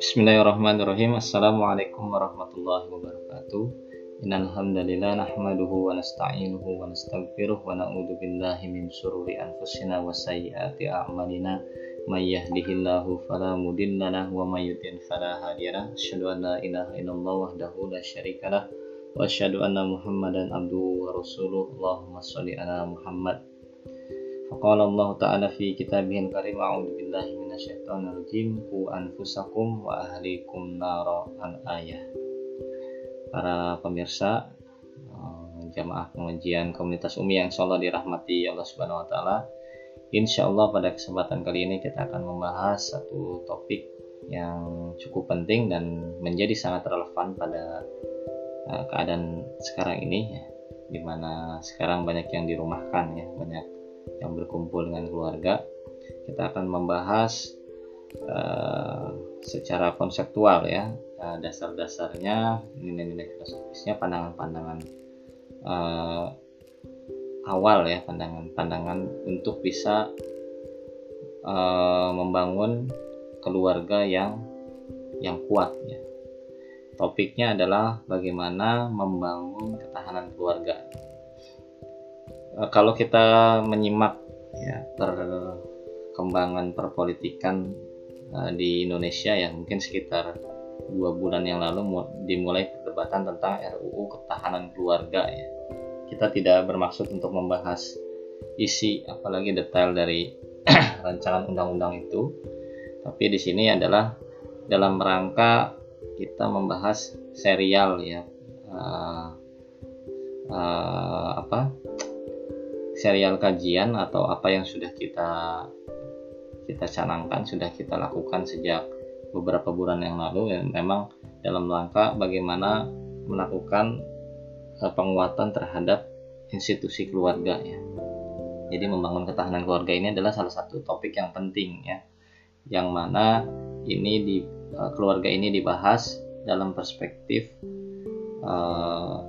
Bismillahirrahmanirrahim. Assalamualaikum warahmatullahi wabarakatuh. Innal hamdalillah nahmaduhu wa nasta'inuhu wa nastaghfiruh wa na'udzu billahi min shururi anfusina wa sayyiati a'malina. May yahdihillahu fala mudhillalah wa may yudlil fala hadiyalah. Asyhadu an la ilaha illallah wahdahu la syarikalah wa asyhadu anna Muhammadan abduhu wa rasuluh. Allahumma shalli ala Muhammad Qala Allah Ta'ala fi kitabihil karim A'udhu billahi minasyaitonir rajim Ku anfusakum wa ahlikum naro an ayah Para pemirsa eh, jamaah pengajian komunitas Umi yang insyaallah dirahmati Allah Subhanahu wa taala. Insyaallah pada kesempatan kali ini kita akan membahas satu topik yang cukup penting dan menjadi sangat relevan pada eh, keadaan sekarang ini ya. Di mana sekarang banyak yang dirumahkan ya, banyak yang berkumpul dengan keluarga. Kita akan membahas uh, secara konseptual ya uh, dasar-dasarnya, nilai-nilai filosofisnya, pandangan-pandangan uh, awal ya, pandangan-pandangan untuk bisa uh, membangun keluarga yang yang kuat ya. Topiknya adalah bagaimana membangun ketahanan keluarga kalau kita menyimak ya perkembangan perpolitikan uh, di Indonesia ya mungkin sekitar dua bulan yang lalu dimulai perdebatan tentang RUU ketahanan keluarga ya. Kita tidak bermaksud untuk membahas isi apalagi detail dari rancangan undang-undang itu. Tapi di sini adalah dalam rangka kita membahas serial ya uh, uh, apa serial kajian atau apa yang sudah kita kita canangkan sudah kita lakukan sejak beberapa bulan yang lalu ya memang dalam rangka bagaimana melakukan uh, penguatan terhadap institusi keluarga ya. Jadi membangun ketahanan keluarga ini adalah salah satu topik yang penting ya. Yang mana ini di uh, keluarga ini dibahas dalam perspektif uh,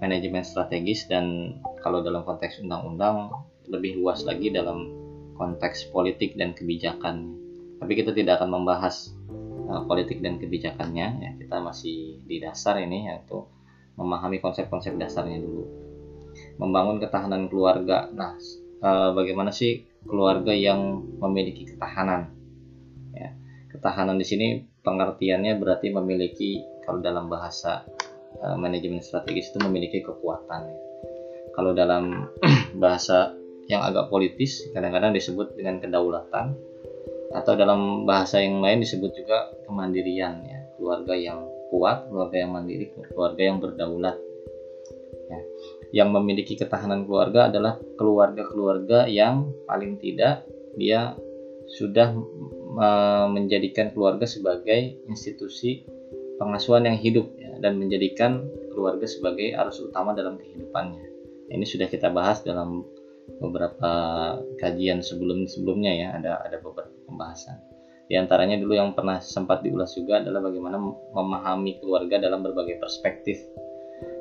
manajemen strategis dan kalau dalam konteks undang-undang lebih luas lagi dalam konteks politik dan kebijakan. Tapi kita tidak akan membahas uh, politik dan kebijakannya ya kita masih di dasar ini yaitu memahami konsep-konsep dasarnya dulu. Membangun ketahanan keluarga. Nah, uh, bagaimana sih keluarga yang memiliki ketahanan? Ya, ketahanan di sini pengertiannya berarti memiliki kalau dalam bahasa Eh, manajemen strategis itu memiliki kekuatan. Kalau dalam bahasa yang agak politis kadang-kadang disebut dengan kedaulatan atau dalam bahasa yang lain disebut juga kemandirian ya keluarga yang kuat keluarga yang mandiri keluarga yang berdaulat ya. yang memiliki ketahanan keluarga adalah keluarga-keluarga yang paling tidak dia sudah menjadikan keluarga sebagai institusi pengasuhan yang hidup ya, dan menjadikan keluarga sebagai arus utama dalam kehidupannya. Ini sudah kita bahas dalam beberapa kajian sebelum sebelumnya ya ada ada beberapa pembahasan. Di antaranya dulu yang pernah sempat diulas juga adalah bagaimana memahami keluarga dalam berbagai perspektif.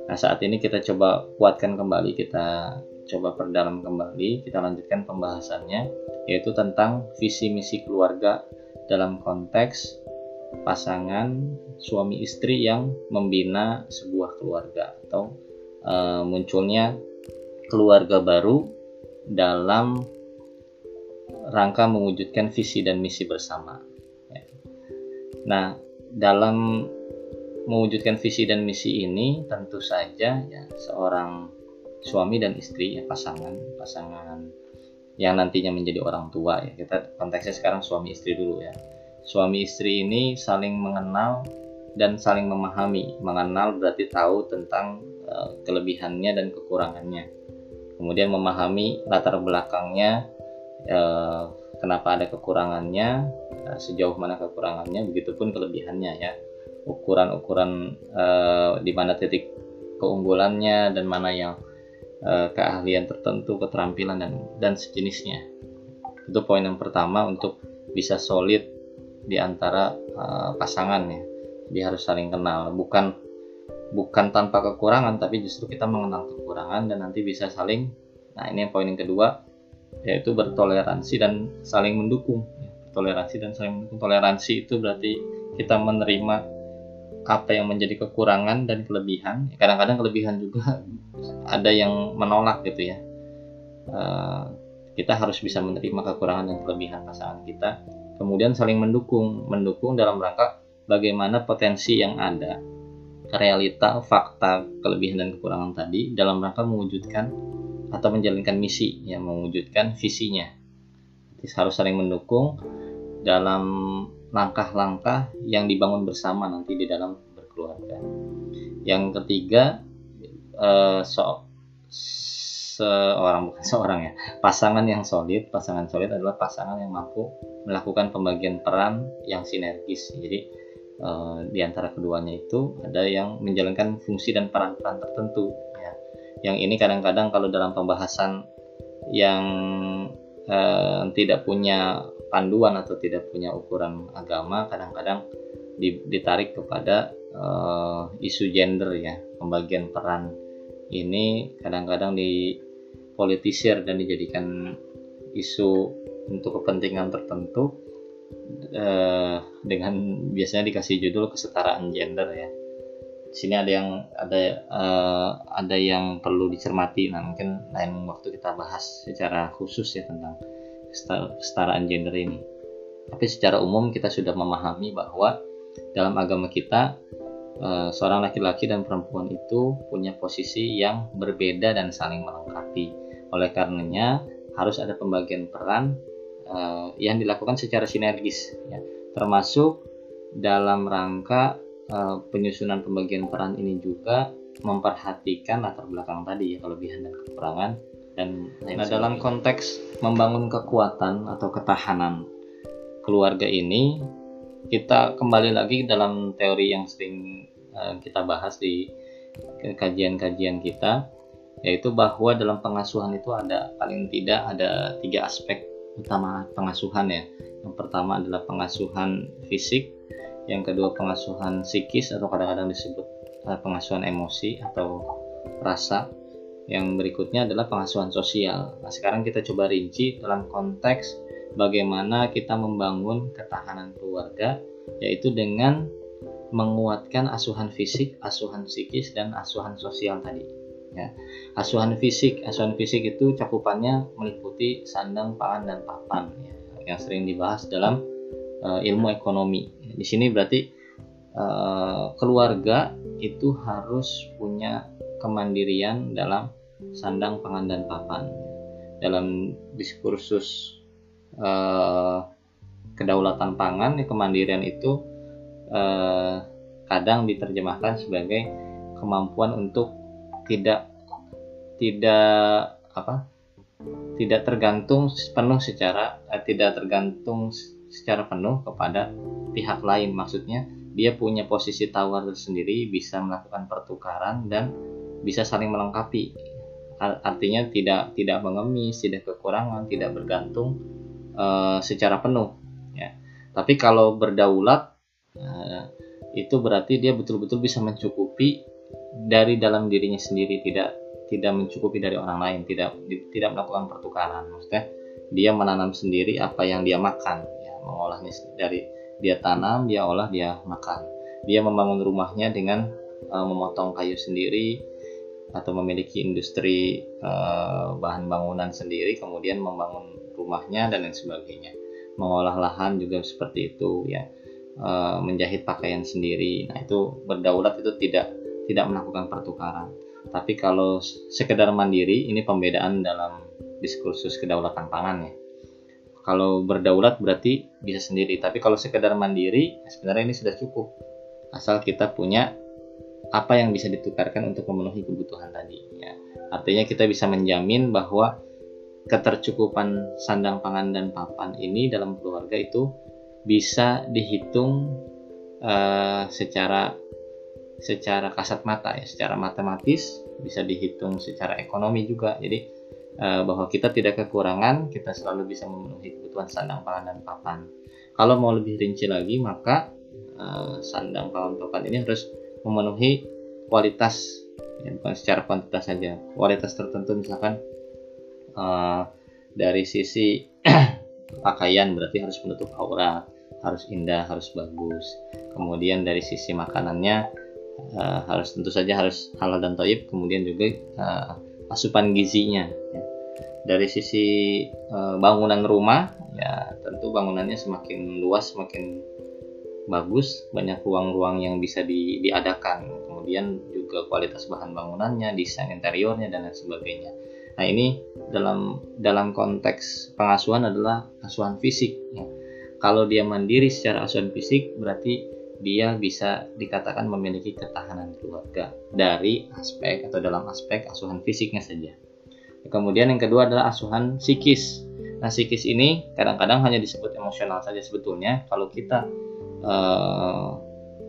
Nah saat ini kita coba kuatkan kembali, kita coba perdalam kembali, kita lanjutkan pembahasannya yaitu tentang visi misi keluarga dalam konteks pasangan suami istri yang membina sebuah keluarga atau e, munculnya keluarga baru dalam rangka mewujudkan visi dan misi bersama. Ya. Nah, dalam mewujudkan visi dan misi ini tentu saja ya seorang suami dan istri ya pasangan pasangan yang nantinya menjadi orang tua ya kita konteksnya sekarang suami istri dulu ya suami istri ini saling mengenal dan saling memahami. Mengenal berarti tahu tentang uh, kelebihannya dan kekurangannya. Kemudian memahami latar belakangnya, uh, kenapa ada kekurangannya, uh, sejauh mana kekurangannya, begitupun kelebihannya ya. Ukuran-ukuran uh, di mana titik keunggulannya dan mana yang keahlian tertentu, keterampilan dan dan sejenisnya. Itu poin yang pertama untuk bisa solid di antara pasangan ya. Dia harus saling kenal, bukan bukan tanpa kekurangan tapi justru kita mengenal kekurangan dan nanti bisa saling nah ini yang poin yang kedua yaitu bertoleransi dan saling mendukung. Toleransi dan saling mendukung. Toleransi itu berarti kita menerima apa yang menjadi kekurangan dan kelebihan. Kadang-kadang kelebihan juga ada yang menolak gitu ya. Uh, kita harus bisa menerima kekurangan dan kelebihan pasangan kita. Kemudian saling mendukung. Mendukung dalam rangka bagaimana potensi yang ada realita fakta kelebihan dan kekurangan tadi dalam rangka mewujudkan atau menjalankan misi yang mewujudkan visinya Jadi harus saling mendukung dalam langkah-langkah yang dibangun bersama nanti di dalam berkeluarga. Yang ketiga, eh, so, seorang bukan seorang ya, pasangan yang solid. Pasangan solid adalah pasangan yang mampu melakukan pembagian peran yang sinergis. Jadi eh, di antara keduanya itu ada yang menjalankan fungsi dan peran-peran tertentu. Ya. Yang ini kadang-kadang kalau dalam pembahasan yang eh, tidak punya panduan atau tidak punya ukuran agama kadang-kadang ditarik kepada uh, isu gender ya pembagian peran ini kadang-kadang dipolitisir dan dijadikan isu untuk kepentingan tertentu uh, dengan biasanya dikasih judul kesetaraan gender ya sini ada yang ada uh, ada yang perlu dicermati nah mungkin lain waktu kita bahas secara khusus ya tentang kesetaraan gender ini. Tapi secara umum kita sudah memahami bahwa dalam agama kita eh, seorang laki-laki dan perempuan itu punya posisi yang berbeda dan saling melengkapi. Oleh karenanya harus ada pembagian peran eh, yang dilakukan secara sinergis, ya. termasuk dalam rangka eh, penyusunan pembagian peran ini juga memperhatikan latar belakang tadi ya kelebihan dan kekurangan dan nah, dalam konteks membangun kekuatan atau ketahanan keluarga ini kita kembali lagi dalam teori yang sering uh, kita bahas di kajian-kajian kita yaitu bahwa dalam pengasuhan itu ada paling tidak ada tiga aspek utama pengasuhan ya yang pertama adalah pengasuhan fisik yang kedua pengasuhan psikis atau kadang-kadang disebut uh, pengasuhan emosi atau rasa yang berikutnya adalah pengasuhan sosial. Nah, sekarang kita coba rinci dalam konteks bagaimana kita membangun ketahanan keluarga, yaitu dengan menguatkan asuhan fisik, asuhan psikis, dan asuhan sosial tadi. Ya. Asuhan fisik, asuhan fisik itu cakupannya meliputi sandang, pangan, dan papan, ya, yang sering dibahas dalam uh, ilmu ekonomi. Di sini berarti uh, keluarga itu harus punya kemandirian dalam sandang, pangan, dan papan. Dalam diskursus uh, kedaulatan pangan, kemandirian itu uh, kadang diterjemahkan sebagai kemampuan untuk tidak tidak apa tidak tergantung penuh secara eh, tidak tergantung secara penuh kepada pihak lain maksudnya dia punya posisi tawar tersendiri bisa melakukan pertukaran dan bisa saling melengkapi artinya tidak tidak mengemis, tidak kekurangan, tidak bergantung uh, secara penuh. Ya. Tapi kalau berdaulat uh, itu berarti dia betul-betul bisa mencukupi dari dalam dirinya sendiri, tidak tidak mencukupi dari orang lain, tidak tidak melakukan pertukaran. Maksudnya dia menanam sendiri apa yang dia makan, ya, mengolahnya dari dia tanam, dia olah, dia makan. Dia membangun rumahnya dengan uh, memotong kayu sendiri, atau memiliki industri uh, bahan bangunan sendiri kemudian membangun rumahnya dan lain sebagainya mengolah lahan juga seperti itu ya uh, menjahit pakaian sendiri nah itu berdaulat itu tidak tidak melakukan pertukaran tapi kalau sekedar mandiri ini pembedaan dalam diskursus kedaulatan pangan ya kalau berdaulat berarti bisa sendiri tapi kalau sekedar mandiri sebenarnya ini sudah cukup asal kita punya apa yang bisa ditukarkan untuk memenuhi kebutuhan tadi. Ya. Artinya kita bisa menjamin bahwa ketercukupan sandang pangan dan papan ini dalam keluarga itu bisa dihitung uh, secara secara kasat mata ya, secara matematis bisa dihitung secara ekonomi juga. Jadi uh, bahwa kita tidak kekurangan, kita selalu bisa memenuhi kebutuhan sandang pangan dan papan. Kalau mau lebih rinci lagi, maka uh, sandang pangan papan ini harus memenuhi kualitas ya, bukan secara kuantitas saja kualitas tertentu misalkan uh, dari sisi pakaian berarti harus menutup aurat harus indah harus bagus kemudian dari sisi makanannya uh, harus tentu saja harus halal dan toib kemudian juga uh, asupan gizinya ya. dari sisi uh, bangunan rumah ya tentu bangunannya semakin luas semakin bagus banyak ruang-ruang yang bisa di, diadakan kemudian juga kualitas bahan bangunannya desain interiornya dan lain sebagainya nah ini dalam dalam konteks pengasuhan adalah asuhan fisik ya. kalau dia mandiri secara asuhan fisik berarti dia bisa dikatakan memiliki ketahanan keluarga dari aspek atau dalam aspek asuhan fisiknya saja. Kemudian yang kedua adalah asuhan psikis. Nah, psikis ini kadang-kadang hanya disebut emosional saja sebetulnya. Kalau kita uh,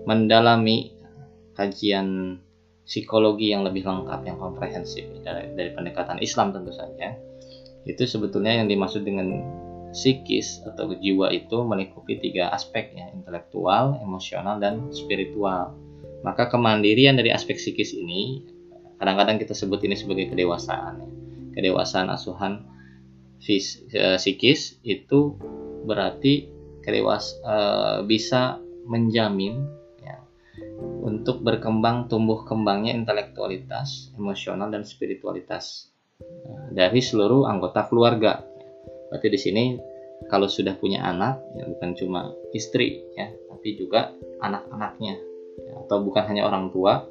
mendalami kajian psikologi yang lebih lengkap, yang komprehensif dari, dari pendekatan Islam tentu saja, itu sebetulnya yang dimaksud dengan psikis atau jiwa itu melingkupi tiga aspek ya, intelektual, emosional, dan spiritual. Maka kemandirian dari aspek psikis ini kadang-kadang kita sebut ini sebagai kedewasaan. Ya. Kedewasaan asuhan fis, e, psikis itu berarti kedewas e, bisa menjamin ya, untuk berkembang tumbuh kembangnya intelektualitas, emosional, dan spiritualitas e, dari seluruh anggota keluarga Berarti di sini kalau sudah punya anak ya bukan cuma istri ya, tapi juga anak-anaknya ya, atau bukan hanya orang tua,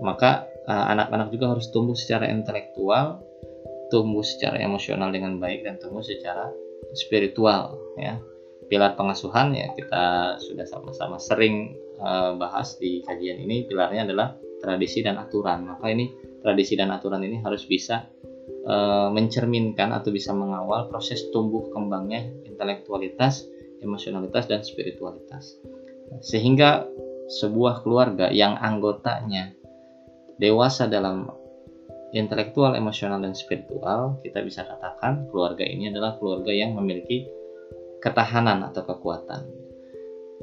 maka uh, anak-anak juga harus tumbuh secara intelektual, tumbuh secara emosional dengan baik dan tumbuh secara spiritual ya. Pilar pengasuhan ya kita sudah sama-sama sering uh, bahas di kajian ini pilarnya adalah tradisi dan aturan. Maka ini tradisi dan aturan ini harus bisa e, mencerminkan atau bisa mengawal proses tumbuh kembangnya intelektualitas, emosionalitas dan spiritualitas. Sehingga sebuah keluarga yang anggotanya dewasa dalam intelektual, emosional dan spiritual, kita bisa katakan keluarga ini adalah keluarga yang memiliki ketahanan atau kekuatan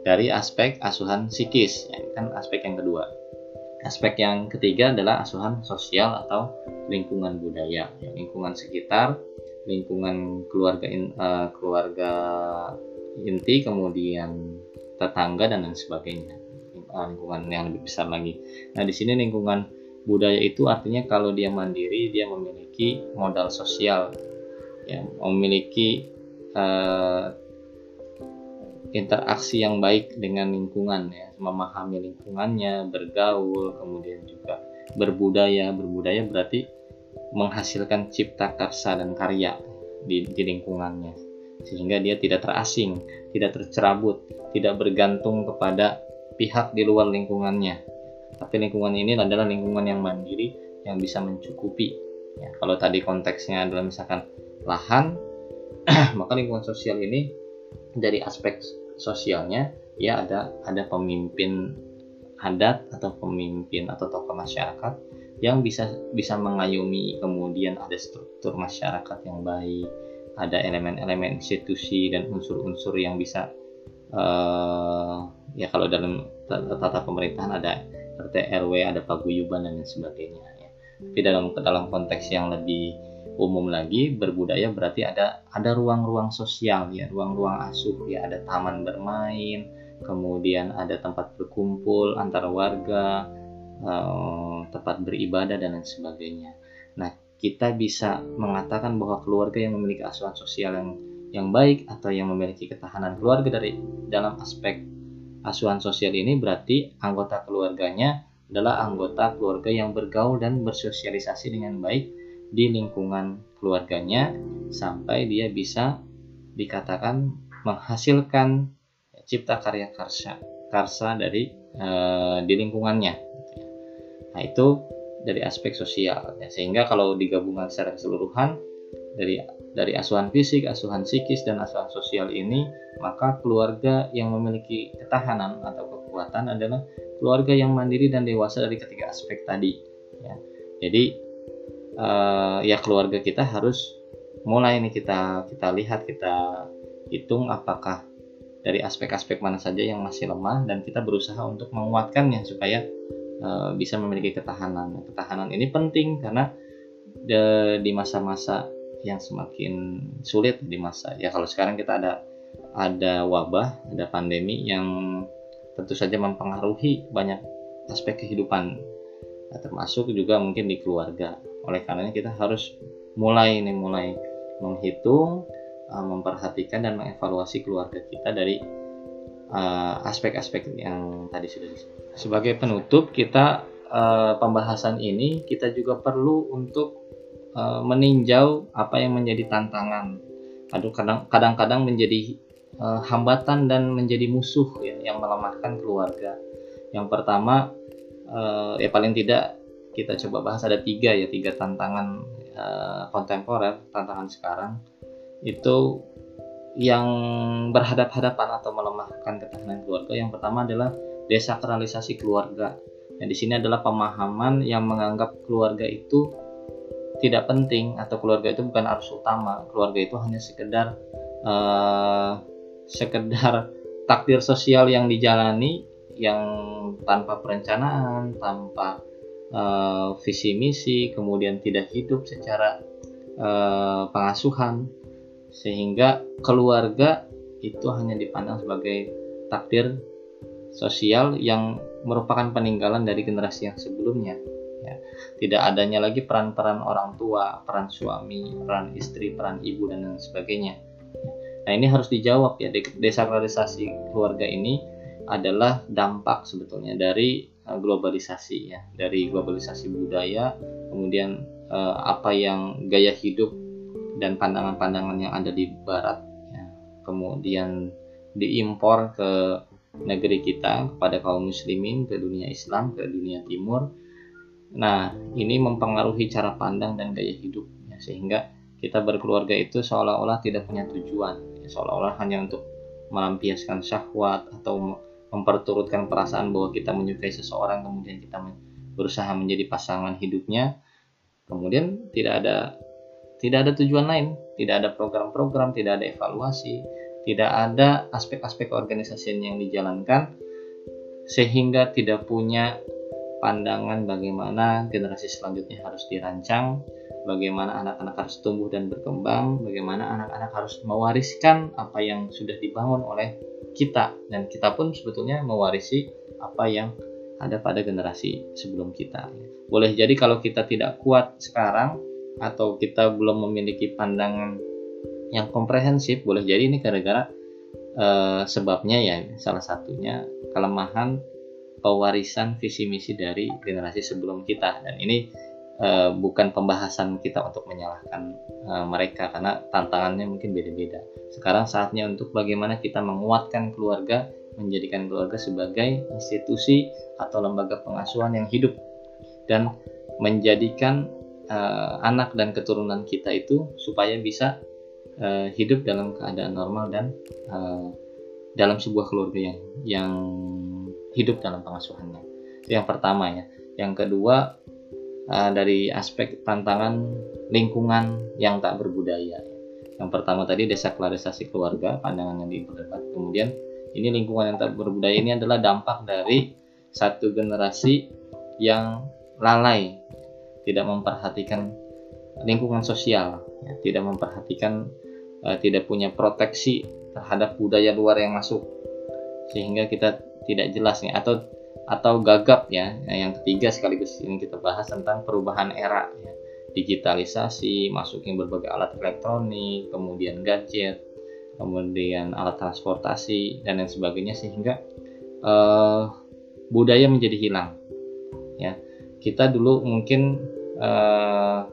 dari aspek asuhan psikis, ya, kan aspek yang kedua. Aspek yang ketiga adalah asuhan sosial atau lingkungan budaya, ya, lingkungan sekitar, lingkungan keluarga in, uh, keluarga inti, kemudian tetangga dan lain sebagainya. Uh, lingkungan yang lebih besar lagi. Nah, di sini lingkungan budaya itu artinya kalau dia mandiri, dia memiliki modal sosial, ya, memiliki uh, interaksi yang baik dengan lingkungan ya memahami lingkungannya bergaul kemudian juga berbudaya berbudaya berarti menghasilkan cipta karsa dan karya di, di lingkungannya. Sehingga dia tidak terasing tidak tercerabut tidak bergantung kepada pihak di luar lingkungannya. Tapi lingkungan ini adalah lingkungan yang mandiri yang bisa mencukupi. Ya, kalau tadi konteksnya adalah misalkan lahan maka lingkungan sosial ini dari aspek sosialnya ya ada ada pemimpin adat atau pemimpin atau tokoh masyarakat yang bisa bisa mengayomi kemudian ada struktur masyarakat yang baik ada elemen-elemen institusi dan unsur-unsur yang bisa uh, ya kalau dalam tata pemerintahan ada RT RW ada paguyuban dan sebagainya ya. tapi dalam dalam konteks yang lebih umum lagi berbudaya berarti ada ada ruang-ruang sosial ya ruang-ruang asuh ya ada taman bermain kemudian ada tempat berkumpul antara warga eh, tempat beribadah dan lain sebagainya. Nah kita bisa mengatakan bahwa keluarga yang memiliki asuhan sosial yang yang baik atau yang memiliki ketahanan keluarga dari dalam aspek asuhan sosial ini berarti anggota keluarganya adalah anggota keluarga yang bergaul dan bersosialisasi dengan baik di lingkungan keluarganya sampai dia bisa dikatakan menghasilkan cipta karya karsa karsa dari e, di lingkungannya nah itu dari aspek sosial ya. sehingga kalau digabungkan secara keseluruhan dari dari asuhan fisik, asuhan psikis dan asuhan sosial ini maka keluarga yang memiliki ketahanan atau kekuatan adalah keluarga yang mandiri dan dewasa dari ketiga aspek tadi ya. Jadi uh, ya keluarga kita harus mulai nih kita kita lihat kita hitung apakah dari aspek-aspek mana saja yang masih lemah dan kita berusaha untuk menguatkannya supaya uh, bisa memiliki ketahanan. Ketahanan ini penting karena de, di masa-masa yang semakin sulit di masa ya kalau sekarang kita ada ada wabah ada pandemi yang tentu saja mempengaruhi banyak aspek kehidupan nah, termasuk juga mungkin di keluarga oleh karenanya kita harus mulai nih mulai menghitung uh, memperhatikan dan mengevaluasi keluarga kita dari uh, aspek-aspek uh, yang tadi sudah disebut sebagai penutup kita uh, pembahasan ini kita juga perlu untuk uh, meninjau apa yang menjadi tantangan. Aduh kadang-kadang menjadi uh, hambatan dan menjadi musuh ya yang melemahkan keluarga. Yang pertama uh, ya paling tidak kita coba bahas ada tiga ya tiga tantangan uh, kontemporer tantangan sekarang itu yang berhadap-hadapan atau melemahkan ketahanan keluarga. Yang pertama adalah desakralisasi keluarga. Nah, di sini adalah pemahaman yang menganggap keluarga itu tidak penting atau keluarga itu bukan arus utama. Keluarga itu hanya sekedar uh, sekedar takdir sosial yang dijalani yang tanpa perencanaan tanpa uh, visi misi kemudian tidak hidup secara uh, pengasuhan sehingga keluarga itu hanya dipandang sebagai takdir sosial yang merupakan peninggalan dari generasi yang sebelumnya ya. tidak adanya lagi peran-peran orang tua peran suami peran istri peran ibu dan lain sebagainya. Nah ini harus dijawab ya. Desakralisasi keluarga ini adalah dampak sebetulnya dari uh, globalisasi ya. Dari globalisasi budaya kemudian uh, apa yang gaya hidup dan pandangan-pandangan yang ada di barat ya. kemudian diimpor ke negeri kita kepada kaum muslimin ke dunia Islam ke dunia timur. Nah, ini mempengaruhi cara pandang dan gaya hidup, ya, sehingga kita berkeluarga itu seolah-olah tidak punya tujuan, ya, seolah-olah hanya untuk melampiaskan syahwat atau memperturutkan perasaan bahwa kita menyukai seseorang, kemudian kita berusaha menjadi pasangan hidupnya, kemudian tidak ada tidak ada tujuan lain, tidak ada program-program, tidak ada evaluasi, tidak ada aspek-aspek organisasi yang dijalankan, sehingga tidak punya pandangan bagaimana generasi selanjutnya harus dirancang, bagaimana anak-anak harus tumbuh dan berkembang, bagaimana anak-anak harus mewariskan apa yang sudah dibangun oleh kita dan kita pun sebetulnya mewarisi apa yang ada pada generasi sebelum kita. Boleh jadi kalau kita tidak kuat sekarang atau kita belum memiliki pandangan yang komprehensif, boleh jadi ini gara-gara eh, sebabnya ya salah satunya kelemahan pewarisan visi misi dari generasi sebelum kita dan ini uh, bukan pembahasan kita untuk menyalahkan uh, mereka karena tantangannya mungkin beda-beda. Sekarang saatnya untuk bagaimana kita menguatkan keluarga, menjadikan keluarga sebagai institusi atau lembaga pengasuhan yang hidup dan menjadikan uh, anak dan keturunan kita itu supaya bisa uh, hidup dalam keadaan normal dan uh, dalam sebuah keluarga yang yang hidup dalam pengasuhannya. Itu yang pertama ya. Yang kedua uh, dari aspek tantangan lingkungan yang tak berbudaya. Yang pertama tadi desakralisasi keluarga, pandangan yang diperdebat. Kemudian ini lingkungan yang tak berbudaya ini adalah dampak dari satu generasi yang lalai, tidak memperhatikan lingkungan sosial, ya, tidak memperhatikan, uh, tidak punya proteksi terhadap budaya luar yang masuk, sehingga kita tidak jelas nih atau atau gagap ya. Nah, yang ketiga sekaligus ini kita bahas tentang perubahan era ya. digitalisasi masuknya berbagai alat elektronik kemudian gadget kemudian alat transportasi dan lain sebagainya sehingga uh, budaya menjadi hilang ya. Kita dulu mungkin uh,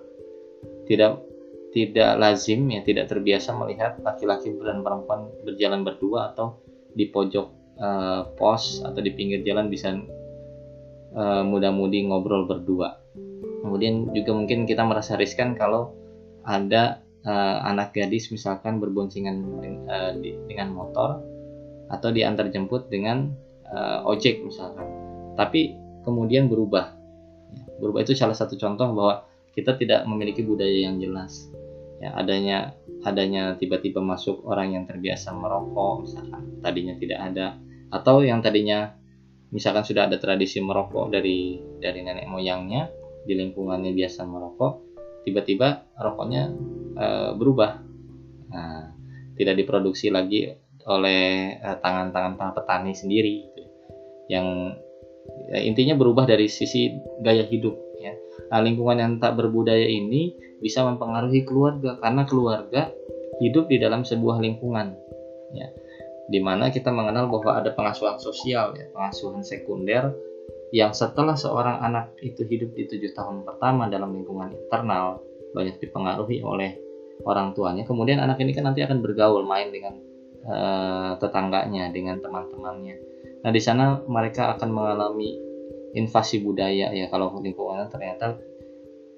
tidak tidak lazim ya tidak terbiasa melihat laki-laki dan perempuan berjalan berdua atau di pojok uh, pos atau di pinggir jalan bisa uh, mudah-mudi ngobrol berdua. Kemudian juga mungkin kita merasa riskan kalau ada uh, anak gadis misalkan berboncengan uh, dengan motor atau diantar jemput dengan uh, ojek misalkan. Tapi kemudian berubah. Berubah itu salah satu contoh bahwa kita tidak memiliki budaya yang jelas. Ya, adanya adanya tiba-tiba masuk orang yang terbiasa merokok misalkan tadinya tidak ada atau yang tadinya misalkan sudah ada tradisi merokok dari dari nenek moyangnya di lingkungannya biasa merokok tiba-tiba rokoknya e, berubah nah, tidak diproduksi lagi oleh eh, tangan-tangan para petani sendiri gitu. yang ya, intinya berubah dari sisi gaya hidup ya. Nah lingkungan yang tak berbudaya ini bisa mempengaruhi keluarga karena keluarga hidup di dalam sebuah lingkungan ya. Di mana kita mengenal bahwa ada pengasuhan sosial ya pengasuhan sekunder yang setelah seorang anak itu hidup di tujuh tahun pertama dalam lingkungan internal banyak dipengaruhi oleh orang tuanya. Kemudian anak ini kan nanti akan bergaul main dengan uh, tetangganya dengan teman-temannya nah di sana mereka akan mengalami invasi budaya ya kalau lingkungan ternyata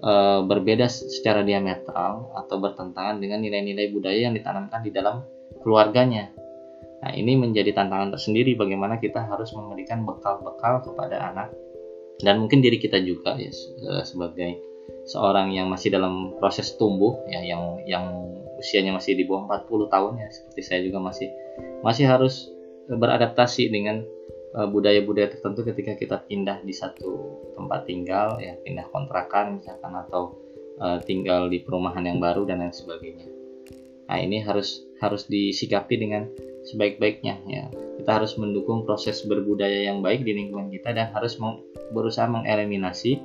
uh, berbeda secara diametral atau bertentangan dengan nilai-nilai budaya yang ditanamkan di dalam keluarganya. Nah, ini menjadi tantangan tersendiri bagaimana kita harus memberikan bekal-bekal kepada anak dan mungkin diri kita juga ya eh, sebagai seorang yang masih dalam proses tumbuh ya yang yang usianya masih di bawah 40 tahun ya seperti saya juga masih masih harus beradaptasi dengan budaya-budaya tertentu ketika kita pindah di satu tempat tinggal ya pindah kontrakan misalkan atau uh, tinggal di perumahan yang baru dan lain sebagainya. Nah ini harus harus disikapi dengan sebaik-baiknya ya. Kita harus mendukung proses berbudaya yang baik di lingkungan kita dan harus berusaha mengeliminasi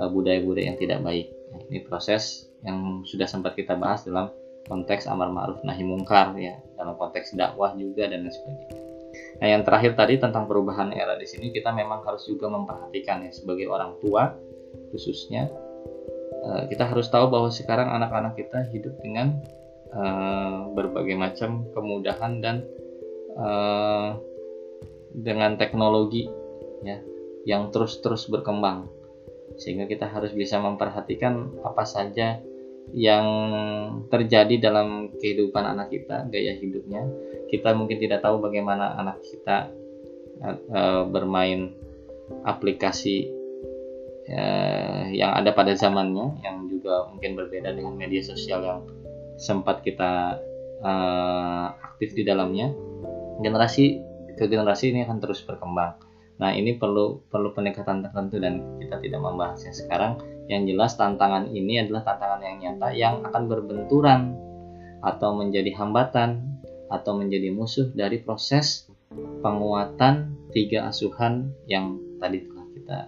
uh, budaya-budaya yang tidak baik. Nah, ini proses yang sudah sempat kita bahas dalam konteks amar ma'ruf nahi mungkar ya dalam konteks dakwah juga dan lain sebagainya nah yang terakhir tadi tentang perubahan era di sini kita memang harus juga memperhatikan ya sebagai orang tua khususnya uh, kita harus tahu bahwa sekarang anak-anak kita hidup dengan uh, berbagai macam kemudahan dan uh, dengan teknologi ya yang terus-terus berkembang. Sehingga kita harus bisa memperhatikan apa saja yang terjadi dalam kehidupan anak kita gaya hidupnya kita mungkin tidak tahu bagaimana anak kita uh, bermain aplikasi uh, yang ada pada zamannya yang juga mungkin berbeda dengan media sosial yang sempat kita uh, aktif di dalamnya. Generasi ke generasi ini akan terus berkembang. Nah ini perlu perlu pendekatan tertentu dan kita tidak membahasnya sekarang. Yang jelas tantangan ini adalah tantangan yang nyata yang akan berbenturan atau menjadi hambatan atau menjadi musuh dari proses penguatan tiga asuhan yang tadi telah kita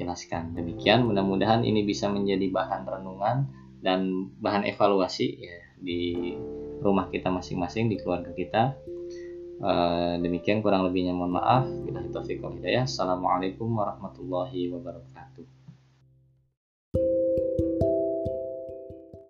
jelaskan. Demikian mudah-mudahan ini bisa menjadi bahan renungan dan bahan evaluasi ya di rumah kita masing-masing di keluarga kita. Uh, demikian kurang lebihnya mohon maaf. Bila hidayah. Assalamualaikum warahmatullahi wabarakatuh